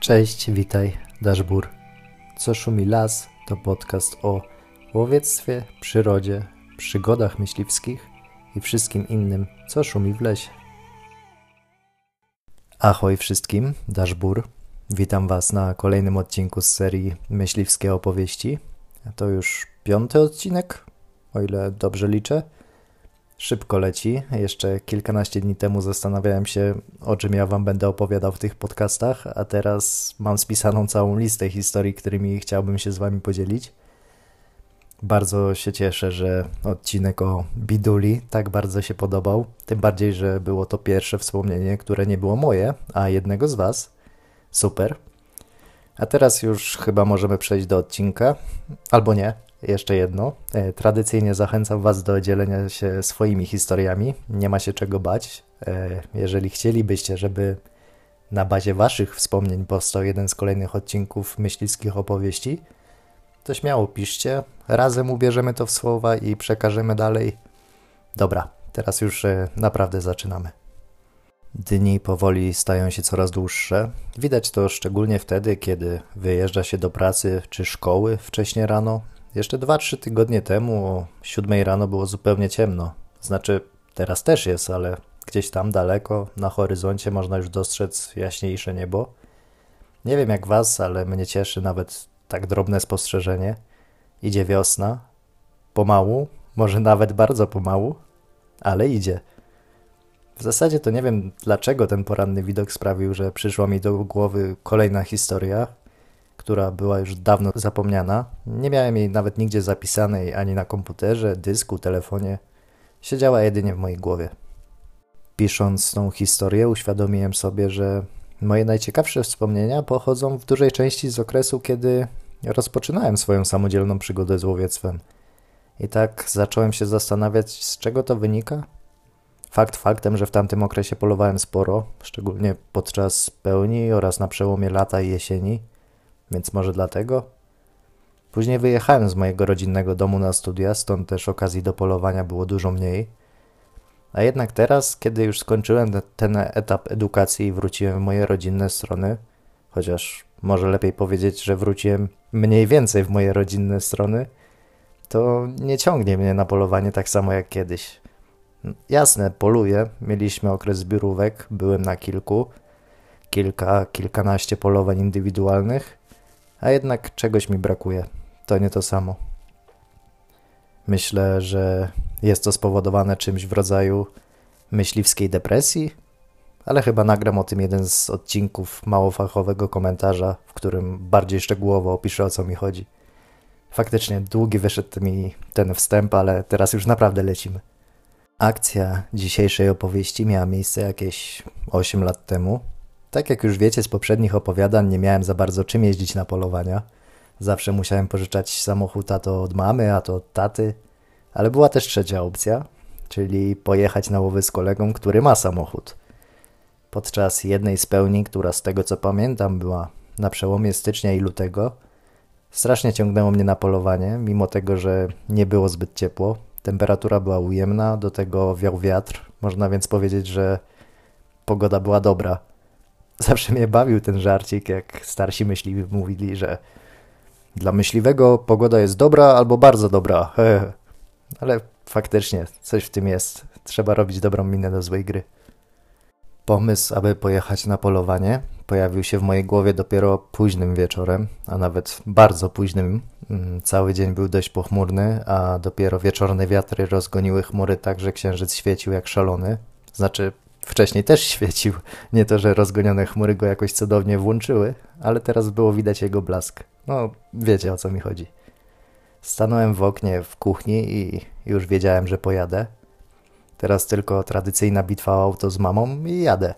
Cześć, witaj, Daszbur. Co szumi las to podcast o łowiectwie, przyrodzie, przygodach myśliwskich i wszystkim innym, co szumi w lesie. Ahoj wszystkim, Daszbur. Witam Was na kolejnym odcinku z serii Myśliwskie opowieści. To już piąty odcinek, o ile dobrze liczę. Szybko leci. Jeszcze kilkanaście dni temu zastanawiałem się, o czym ja Wam będę opowiadał w tych podcastach, a teraz mam spisaną całą listę historii, którymi chciałbym się z Wami podzielić. Bardzo się cieszę, że odcinek o Biduli tak bardzo się podobał. Tym bardziej, że było to pierwsze wspomnienie, które nie było moje, a jednego z Was. Super. A teraz już chyba możemy przejść do odcinka. Albo nie, jeszcze jedno. E, tradycyjnie zachęcam Was do dzielenia się swoimi historiami. Nie ma się czego bać. E, jeżeli chcielibyście, żeby na bazie Waszych wspomnień powstał jeden z kolejnych odcinków myśliwskich opowieści, to śmiało piszcie. Razem ubierzemy to w słowa i przekażemy dalej. Dobra, teraz już e, naprawdę zaczynamy. Dni powoli stają się coraz dłuższe. Widać to szczególnie wtedy, kiedy wyjeżdża się do pracy czy szkoły wcześnie rano, jeszcze 2-3 tygodnie temu o 7 rano było zupełnie ciemno. Znaczy, teraz też jest, ale gdzieś tam daleko, na horyzoncie można już dostrzec jaśniejsze niebo. Nie wiem jak was, ale mnie cieszy nawet tak drobne spostrzeżenie. Idzie wiosna. Pomału, może nawet bardzo pomału, ale idzie. W zasadzie to nie wiem dlaczego ten poranny widok sprawił, że przyszła mi do głowy kolejna historia, która była już dawno zapomniana. Nie miałem jej nawet nigdzie zapisanej ani na komputerze, dysku, telefonie. Siedziała jedynie w mojej głowie. Pisząc tą historię, uświadomiłem sobie, że moje najciekawsze wspomnienia pochodzą w dużej części z okresu, kiedy rozpoczynałem swoją samodzielną przygodę z łowiectwem. I tak zacząłem się zastanawiać, z czego to wynika. Fakt faktem, że w tamtym okresie polowałem sporo, szczególnie podczas pełni oraz na przełomie lata i jesieni więc może dlatego? Później wyjechałem z mojego rodzinnego domu na studia, stąd też okazji do polowania było dużo mniej. A jednak teraz, kiedy już skończyłem ten etap edukacji i wróciłem w moje rodzinne strony, chociaż może lepiej powiedzieć, że wróciłem mniej więcej w moje rodzinne strony, to nie ciągnie mnie na polowanie tak samo jak kiedyś. Jasne, poluję, mieliśmy okres zbiorówek, byłem na kilku, kilka, kilkanaście polowań indywidualnych, a jednak czegoś mi brakuje. To nie to samo. Myślę, że jest to spowodowane czymś w rodzaju myśliwskiej depresji, ale chyba nagram o tym jeden z odcinków mało fachowego komentarza, w którym bardziej szczegółowo opiszę o co mi chodzi. Faktycznie długi wyszedł mi ten wstęp, ale teraz już naprawdę lecimy. Akcja dzisiejszej opowieści miała miejsce jakieś 8 lat temu, tak jak już wiecie z poprzednich opowiadań, nie miałem za bardzo czym jeździć na polowania. Zawsze musiałem pożyczać samochód a to od mamy, a to od taty. Ale była też trzecia opcja, czyli pojechać na łowy z kolegą, który ma samochód. Podczas jednej z pełni, która z tego co pamiętam była na przełomie stycznia i lutego, strasznie ciągnęło mnie na polowanie, mimo tego, że nie było zbyt ciepło. Temperatura była ujemna, do tego wiał wiatr, można więc powiedzieć, że pogoda była dobra. Zawsze mnie bawił ten żarcik, jak starsi myśliwi mówili, że dla myśliwego pogoda jest dobra albo bardzo dobra. Ale faktycznie coś w tym jest. Trzeba robić dobrą minę do złej gry. Pomysł, aby pojechać na polowanie, pojawił się w mojej głowie dopiero późnym wieczorem, a nawet bardzo późnym. Mm, cały dzień był dość pochmurny, a dopiero wieczorne wiatry rozgoniły chmury tak, że księżyc świecił jak szalony. Znaczy, Wcześniej też świecił. Nie to, że rozgonione chmury go jakoś cudownie włączyły, ale teraz było widać jego blask. No, wiecie o co mi chodzi. Stanąłem w oknie w kuchni i już wiedziałem, że pojadę. Teraz tylko tradycyjna bitwa o auto z mamą i jadę.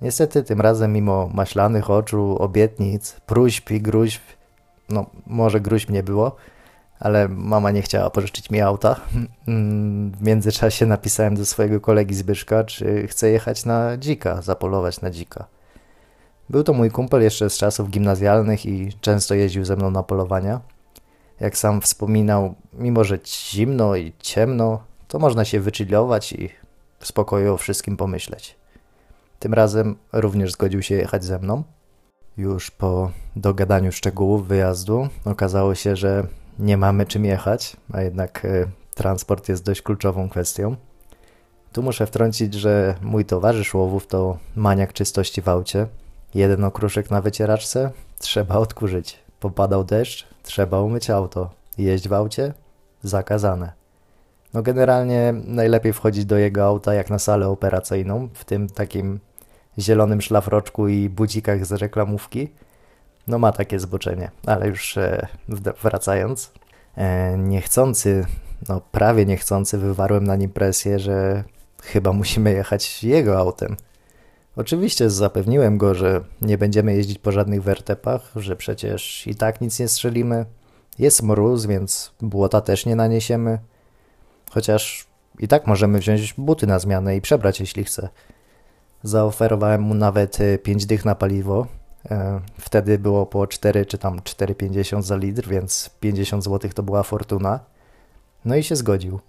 Niestety tym razem mimo maślanych oczu, obietnic, próśb i gruźb, no może gruźb nie było, ale mama nie chciała pożyczyć mi auta. W międzyczasie napisałem do swojego kolegi Zbyszka, czy chce jechać na dzika, zapolować na dzika. Był to mój kumpel jeszcze z czasów gimnazjalnych i często jeździł ze mną na polowania. Jak sam wspominał, mimo że zimno i ciemno, to można się wychillować i w spokoju o wszystkim pomyśleć. Tym razem również zgodził się jechać ze mną. Już po dogadaniu szczegółów wyjazdu okazało się, że nie mamy czym jechać, a jednak e, transport jest dość kluczową kwestią. Tu muszę wtrącić, że mój towarzysz łowów to maniak czystości w aucie. Jeden okruszek na wycieraczce, trzeba odkurzyć. Popadał deszcz, trzeba umyć auto. Jeść w aucie? Zakazane. No generalnie najlepiej wchodzić do jego auta jak na salę operacyjną, w tym takim zielonym szlafroczku i budzikach z reklamówki. No ma takie zboczenie, ale już e, wracając. E, niechcący, no prawie niechcący wywarłem na nim presję, że chyba musimy jechać jego autem. Oczywiście zapewniłem go, że nie będziemy jeździć po żadnych wertepach, że przecież i tak nic nie strzelimy. Jest mróz, więc błota też nie naniesiemy. Chociaż i tak możemy wziąć buty na zmianę i przebrać, jeśli chce. Zaoferowałem mu nawet 5 e, dych na paliwo. E, wtedy było po 4 czy tam 4,50 za litr, więc 50 zł to była fortuna. No i się zgodził.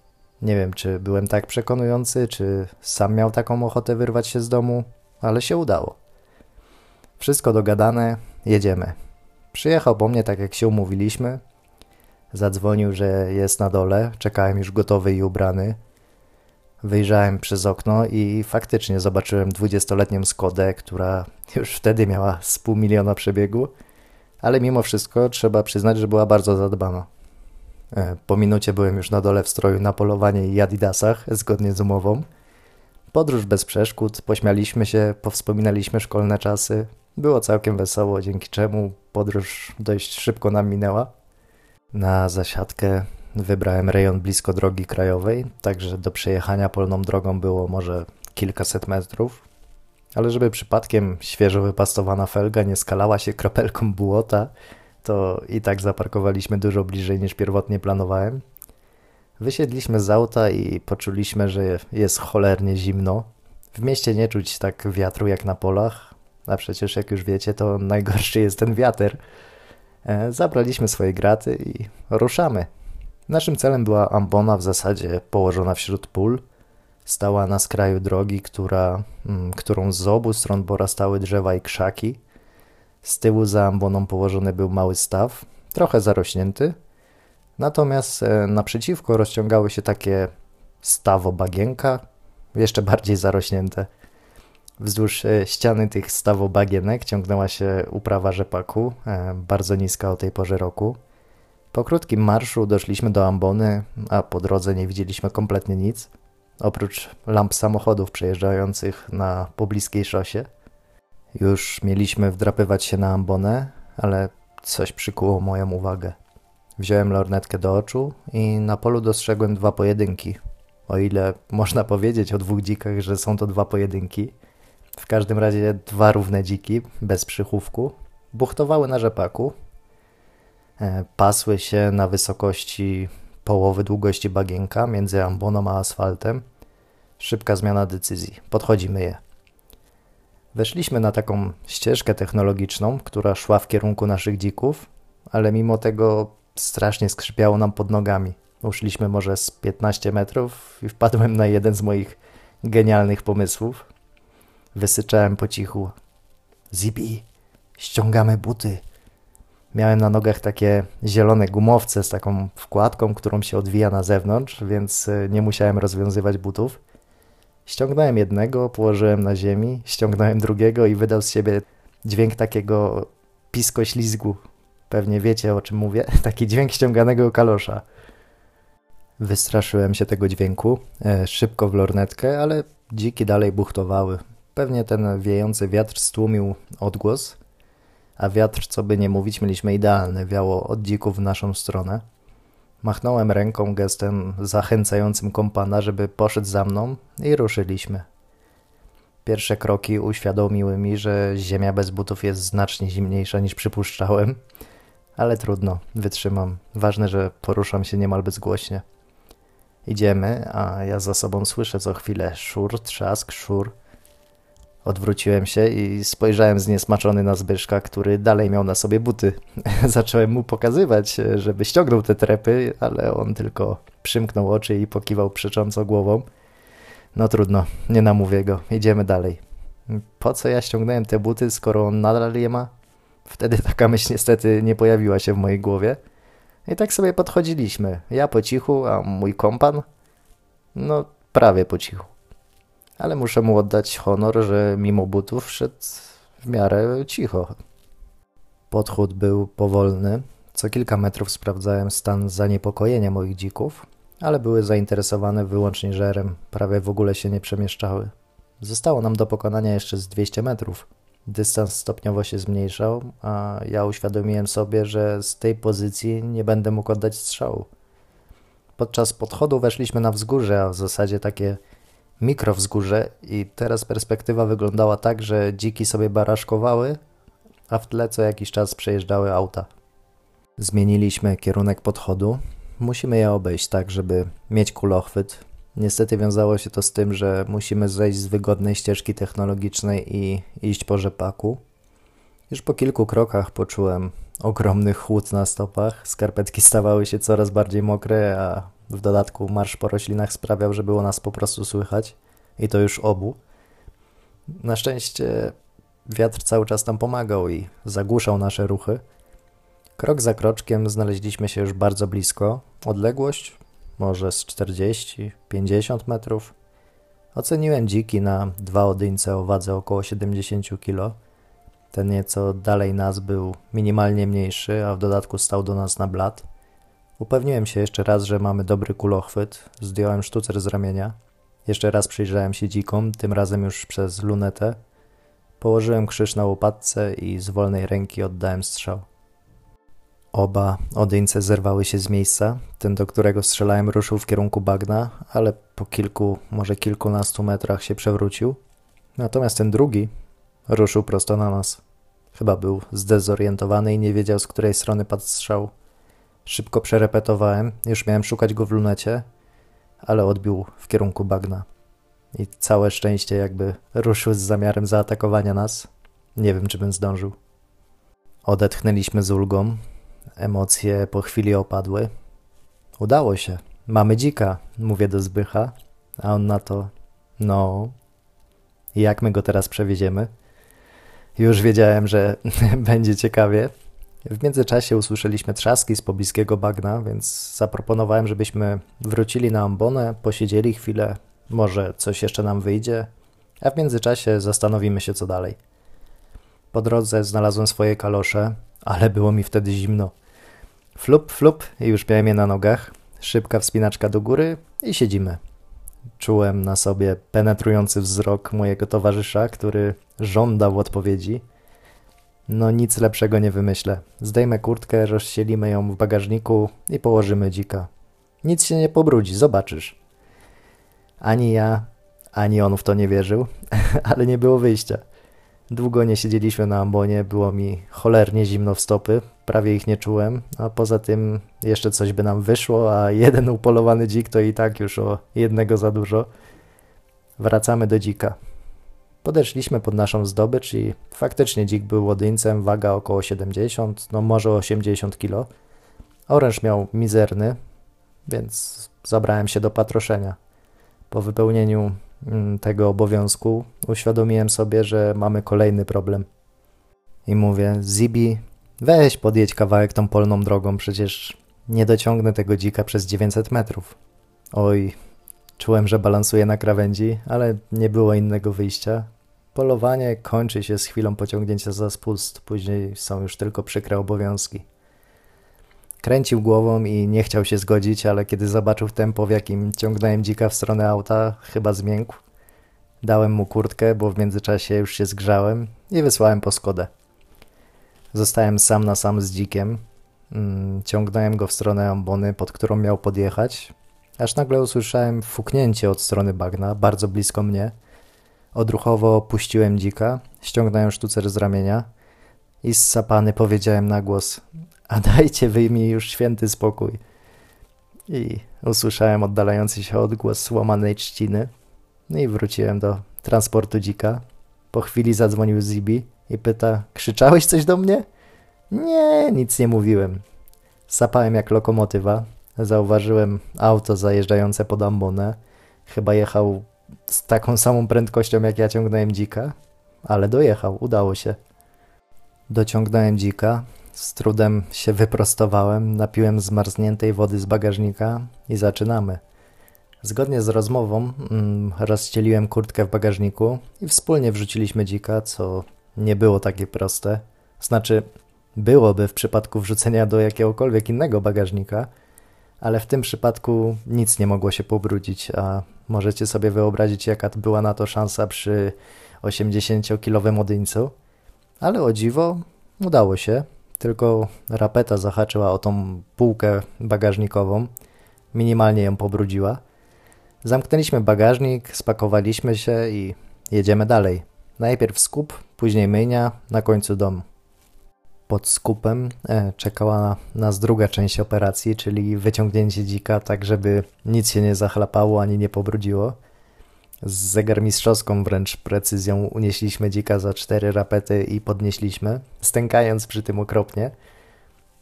Nie wiem, czy byłem tak przekonujący, czy sam miał taką ochotę wyrwać się z domu, ale się udało. Wszystko dogadane, jedziemy. Przyjechał po mnie tak jak się umówiliśmy. Zadzwonił, że jest na dole, czekałem już gotowy i ubrany. Wyjrzałem przez okno i faktycznie zobaczyłem dwudziestoletnią Skodę, która już wtedy miała z pół miliona przebiegu, ale mimo wszystko trzeba przyznać, że była bardzo zadbana. E, po minucie byłem już na dole w stroju na polowanie i adidasach, zgodnie z umową. Podróż bez przeszkód, pośmialiśmy się, powspominaliśmy szkolne czasy. Było całkiem wesoło, dzięki czemu podróż dość szybko nam minęła. Na zasiadkę wybrałem rejon blisko drogi krajowej, także do przejechania polną drogą było może kilkaset metrów. Ale żeby przypadkiem świeżo wypastowana felga nie skalała się kropelką błota, to i tak zaparkowaliśmy dużo bliżej niż pierwotnie planowałem. Wysiedliśmy z auta i poczuliśmy, że jest cholernie zimno. W mieście nie czuć tak wiatru jak na polach, a przecież jak już wiecie, to najgorszy jest ten wiatr. E, zabraliśmy swoje graty i ruszamy. Naszym celem była ambona w zasadzie położona wśród pól. Stała na skraju drogi, która, mm, którą z obu stron porastały drzewa i krzaki. Z tyłu za amboną położony był mały staw, trochę zarośnięty. Natomiast e, naprzeciwko rozciągały się takie stawo bagienka, jeszcze bardziej zarośnięte. Wzdłuż e, ściany tych stawobagienek ciągnęła się uprawa rzepaku, e, bardzo niska o tej porze roku. Po krótkim marszu doszliśmy do ambony, a po drodze nie widzieliśmy kompletnie nic, oprócz lamp samochodów przejeżdżających na pobliskiej szosie. Już mieliśmy wdrapywać się na ambonę, ale coś przykuło moją uwagę. Wziąłem lornetkę do oczu i na polu dostrzegłem dwa pojedynki. O ile można powiedzieć o dwóch dzikach, że są to dwa pojedynki. W każdym razie dwa równe dziki, bez przychówku, buchtowały na rzepaku. E, pasły się na wysokości połowy długości bagienka między amboną a asfaltem. Szybka zmiana decyzji. Podchodzimy je. Weszliśmy na taką ścieżkę technologiczną, która szła w kierunku naszych dzików, ale mimo tego strasznie skrzypiało nam pod nogami. Uszliśmy może z 15 metrów i wpadłem na jeden z moich genialnych pomysłów. Wysyczałem po cichu. Zibi, ściągamy buty. Miałem na nogach takie zielone gumowce z taką wkładką, którą się odwija na zewnątrz, więc e, nie musiałem rozwiązywać butów. Ściągnąłem jednego, położyłem na ziemi, ściągnąłem drugiego i wydał z siebie dźwięk takiego pisko-ślizgu. Pewnie wiecie o czym mówię. Taki dźwięk ściąganego kalosza. Wystraszyłem się tego dźwięku, e, szybko w lornetkę, ale dziki dalej buchtowały. Pewnie ten wiejący wiatr stłumił odgłos, a wiatr, co by nie mówić, mieliśmy idealny, wiało od dzików w naszą stronę. Machnąłem ręką gestem zachęcającym kompana, żeby poszedł za mną i ruszyliśmy. Pierwsze kroki uświadomiły mi, że ziemia bez butów jest znacznie zimniejsza niż przypuszczałem, ale trudno, wytrzymam. Ważne, że poruszam się niemal bezgłośnie. Idziemy, a ja za sobą słyszę co chwilę szur, trzask, szur. Odwróciłem się i spojrzałem zniesmaczony na Zbyszka, który dalej miał na sobie buty. Zacząłem mu pokazywać, żeby ściągnął te trepy, ale on tylko przymknął oczy i pokiwał przecząco głową. No trudno, nie namówię go, idziemy dalej. Po co ja ściągnąłem te buty, skoro on nadal je ma? Wtedy taka myśl niestety nie pojawiła się w mojej głowie. I tak sobie podchodziliśmy. Ja po cichu, a mój kompan? No, prawie po cichu. Ale muszę mu oddać honor, że mimo butów szedł w miarę cicho. Podchód był powolny. Co kilka metrów sprawdzałem stan zaniepokojenia moich dzików, ale były zainteresowane wyłącznie żerem, prawie w ogóle się nie przemieszczały. Zostało nam do pokonania jeszcze z 200 metrów. Dystans stopniowo się zmniejszał, a ja uświadomiłem sobie, że z tej pozycji nie będę mógł oddać strzału. Podczas podchodu weszliśmy na wzgórze, a w zasadzie takie mikrowzgórze i teraz perspektywa wyglądała tak, że dziki sobie baraszkowały, a w tle co jakiś czas przejeżdżały auta. Zmieniliśmy kierunek podchodu. Musimy je obejść tak, żeby mieć kulochwyt. Niestety wiązało się to z tym, że musimy zejść z wygodnej ścieżki technologicznej i iść po rzepaku. Już po kilku krokach poczułem ogromny chłód na stopach. Skarpetki stawały się coraz bardziej mokre, a w dodatku marsz po roślinach sprawiał, że było nas po prostu słychać. I to już obu. Na szczęście wiatr cały czas nam pomagał i zagłuszał nasze ruchy. Krok za kroczkiem znaleźliśmy się już bardzo blisko. Odległość może z 40-50 metrów. Oceniłem dziki na dwa odyńce o wadze około 70 kg. Ten nieco dalej nas był minimalnie mniejszy, a w dodatku stał do nas na blat. Upewniłem się jeszcze raz, że mamy dobry kulochwyt. Zdjąłem sztucer z ramienia. Jeszcze raz przyjrzałem się dzikom, tym razem już przez lunetę. Położyłem krzyż na łopatce i z wolnej ręki oddałem strzał. Oba odyńce zerwały się z miejsca. Ten, do którego strzelałem, ruszył w kierunku bagna, ale po kilku, może kilkunastu metrach się przewrócił. Natomiast ten drugi ruszył prosto na nas. Chyba był zdezorientowany i nie wiedział, z której strony padł strzał. Szybko przerepetowałem, już miałem szukać go w lunecie, ale odbił w kierunku bagna. I całe szczęście jakby ruszył z zamiarem zaatakowania nas. Nie wiem, czy bym zdążył. Odetchnęliśmy z ulgą, Emocje po chwili opadły. Udało się. Mamy dzika, mówię do Zbycha, a on na to, no, jak my go teraz przewieziemy? Już wiedziałem, że będzie ciekawie. W międzyczasie usłyszeliśmy trzaski z pobliskiego bagna, więc zaproponowałem, żebyśmy wrócili na ambonę, posiedzieli chwilę, może coś jeszcze nam wyjdzie, a w międzyczasie zastanowimy się co dalej. Po drodze znalazłem swoje kalosze, ale było mi wtedy zimno. Flup, flup i już miałem je na nogach. Szybka wspinaczka do góry i siedzimy. Czułem na sobie penetrujący wzrok mojego towarzysza, który żądał odpowiedzi. No nic lepszego nie wymyślę. Zdejmę kurtkę, rozścielimy ją w bagażniku i położymy dzika. Nic się nie pobrudzi, zobaczysz. Ani ja, ani on w to nie wierzył, ale nie było wyjścia. Długo nie siedzieliśmy na ambonie, było mi cholernie zimno w stopy, prawie ich nie czułem, a poza tym jeszcze coś by nam wyszło, a jeden upolowany dzik to i tak już o jednego za dużo. Wracamy do dzika. Podeszliśmy pod naszą zdobycz i faktycznie dzik był łodyńcem, waga około 70, no może 80 kg. Oręż miał mizerny, więc zabrałem się do patroszenia. Po wypełnieniu Mm, tego obowiązku, uświadomiłem sobie, że mamy kolejny problem. I mówię, Zibi, weź podjedź kawałek tą polną drogą, przecież nie dociągnę tego dzika przez 900 metrów. Oj, czułem, że balansuję na krawędzi, ale nie było innego wyjścia. Polowanie kończy się z chwilą pociągnięcia za spust, później są już tylko przykre obowiązki. Kręcił głową i nie chciał się zgodzić, ale kiedy zobaczył tempo, w jakim ciągnąłem dzika w stronę auta, chyba zmiękł. Dałem mu kurtkę, bo w międzyczasie już się zgrzałem i wysłałem po Skodę. Zostałem sam na sam z dzikiem. Mm, ciągnąłem go w stronę ambony, pod którą miał podjechać, aż nagle usłyszałem fuknięcie od strony bagna, bardzo blisko mnie. Odruchowo puściłem dzika, ściągnąłem sztucer z ramienia i sapany powiedziałem na głos a dajcie wy mi już święty spokój. I usłyszałem oddalający się odgłos słomanej trzciny. No i wróciłem do transportu dzika. Po chwili zadzwonił Zibi i pyta, krzyczałeś coś do mnie? Nie, nic nie mówiłem. Sapałem jak lokomotywa. Zauważyłem auto zajeżdżające pod ambonę. Chyba jechał z taką samą prędkością, jak ja ciągnąłem dzika, ale dojechał, udało się. Dociągnąłem dzika, z trudem się wyprostowałem, napiłem zmarzniętej wody z bagażnika i zaczynamy. Zgodnie z rozmową mm, rozcieliłem kurtkę w bagażniku i wspólnie wrzuciliśmy dzika, co nie było takie proste. Znaczy, byłoby w przypadku wrzucenia do jakiegokolwiek innego bagażnika, ale w tym przypadku nic nie mogło się pobrudzić, a możecie sobie wyobrazić, jaka była na to szansa przy 80-kilowym odyńcu. Ale o dziwo udało się, tylko rapeta zahaczyła o tą półkę bagażnikową, minimalnie ją pobrudziła. Zamknęliśmy bagażnik, spakowaliśmy się i jedziemy dalej. Najpierw skup, później myjnia, na końcu dom. Pod skupem e, czekała na nas druga część operacji, czyli wyciągnięcie dzika tak, żeby nic się nie zachlapało ani nie pobrudziło. Z zegarmistrzowską wręcz precyzją unieśliśmy dzika za cztery rapety i podnieśliśmy, stękając przy tym okropnie.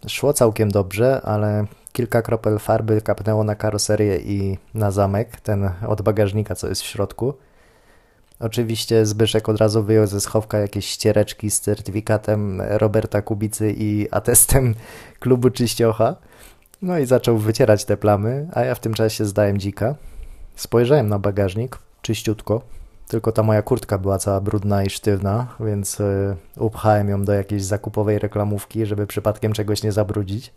Szło całkiem dobrze, ale kilka kropel farby kapnęło na karoserię i na zamek, ten od bagażnika, co jest w środku. Oczywiście Zbyszek od razu wyjął ze schowka jakieś ściereczki z certyfikatem Roberta Kubicy i atestem klubu Czyściocha. No i zaczął wycierać te plamy, a ja w tym czasie zdałem dzika. Spojrzałem na bagażnik, czyściutko, tylko ta moja kurtka była cała brudna i sztywna, więc yy, upchałem ją do jakiejś zakupowej reklamówki, żeby przypadkiem czegoś nie zabrudzić.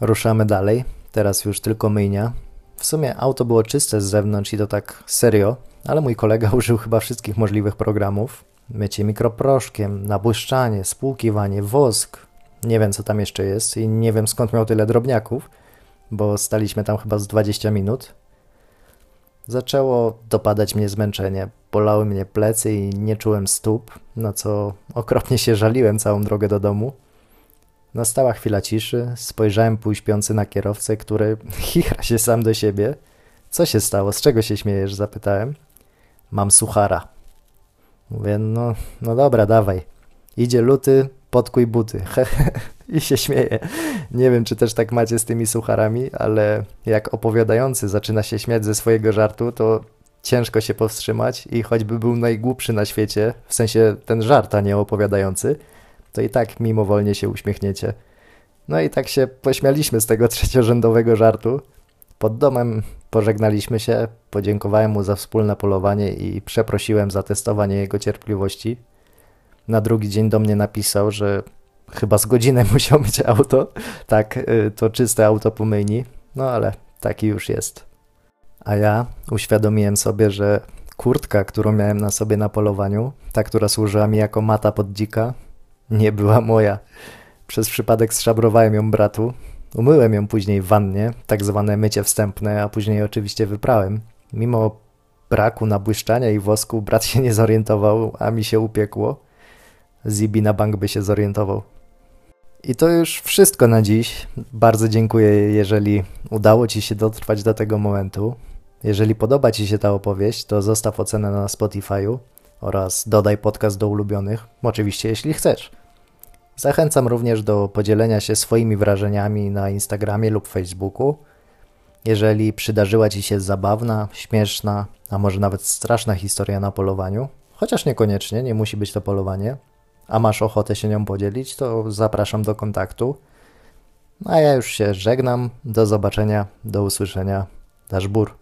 Ruszamy dalej, teraz już tylko myjnia. W sumie auto było czyste z zewnątrz i to tak serio, ale mój kolega użył chyba wszystkich możliwych programów. Mycie mikroproszkiem, nabłyszczanie, spłukiwanie, wosk. Nie wiem co tam jeszcze jest i nie wiem skąd miał tyle drobniaków, bo staliśmy tam chyba z 20 minut. Zaczęło dopadać mnie zmęczenie, bolały mnie plecy i nie czułem stóp, na co okropnie się żaliłem całą drogę do domu. Nastała chwila ciszy, spojrzałem półśpiący na kierowcę, który chicha się sam do siebie. Co się stało? Z czego się śmiejesz? Zapytałem. Mam suchara. Mówię, no, no dobra, dawaj. Idzie luty, podkuj buty. I się śmieje. Nie wiem, czy też tak macie z tymi sucharami, ale jak opowiadający zaczyna się śmiać ze swojego żartu, to ciężko się powstrzymać i choćby był najgłupszy na świecie, w sensie ten żart, a nie opowiadający, to i tak mimowolnie się uśmiechniecie. No i tak się pośmialiśmy z tego trzeciorzędowego żartu. Pod domem pożegnaliśmy się, podziękowałem mu za wspólne polowanie i przeprosiłem za testowanie jego cierpliwości. Na drugi dzień do mnie napisał, że chyba z godzinę musiał mieć auto. Tak, y, to czyste auto pomyjni, no ale taki już jest. A ja uświadomiłem sobie, że kurtka, którą miałem na sobie na polowaniu, ta, która służyła mi jako mata pod dzika, nie była moja. Przez przypadek zszabrowałem ją bratu. Umyłem ją później w wannie, tak zwane mycie wstępne, a później oczywiście wyprałem. Mimo braku nabłyszczania i wosku brat się nie zorientował, a mi się upiekło. Zibi na bank by się zorientował. I to już wszystko na dziś. Bardzo dziękuję, jeżeli udało Ci się dotrwać do tego momentu. Jeżeli podoba Ci się ta opowieść, to zostaw ocenę na Spotify'u oraz dodaj podcast do ulubionych, oczywiście jeśli chcesz. Zachęcam również do podzielenia się swoimi wrażeniami na Instagramie lub Facebooku. Jeżeli przydarzyła Ci się zabawna, śmieszna, a może nawet straszna historia na polowaniu, chociaż niekoniecznie, nie musi być to polowanie, a masz ochotę się nią podzielić, to zapraszam do kontaktu. A ja już się żegnam. Do zobaczenia, do usłyszenia. Daszbur.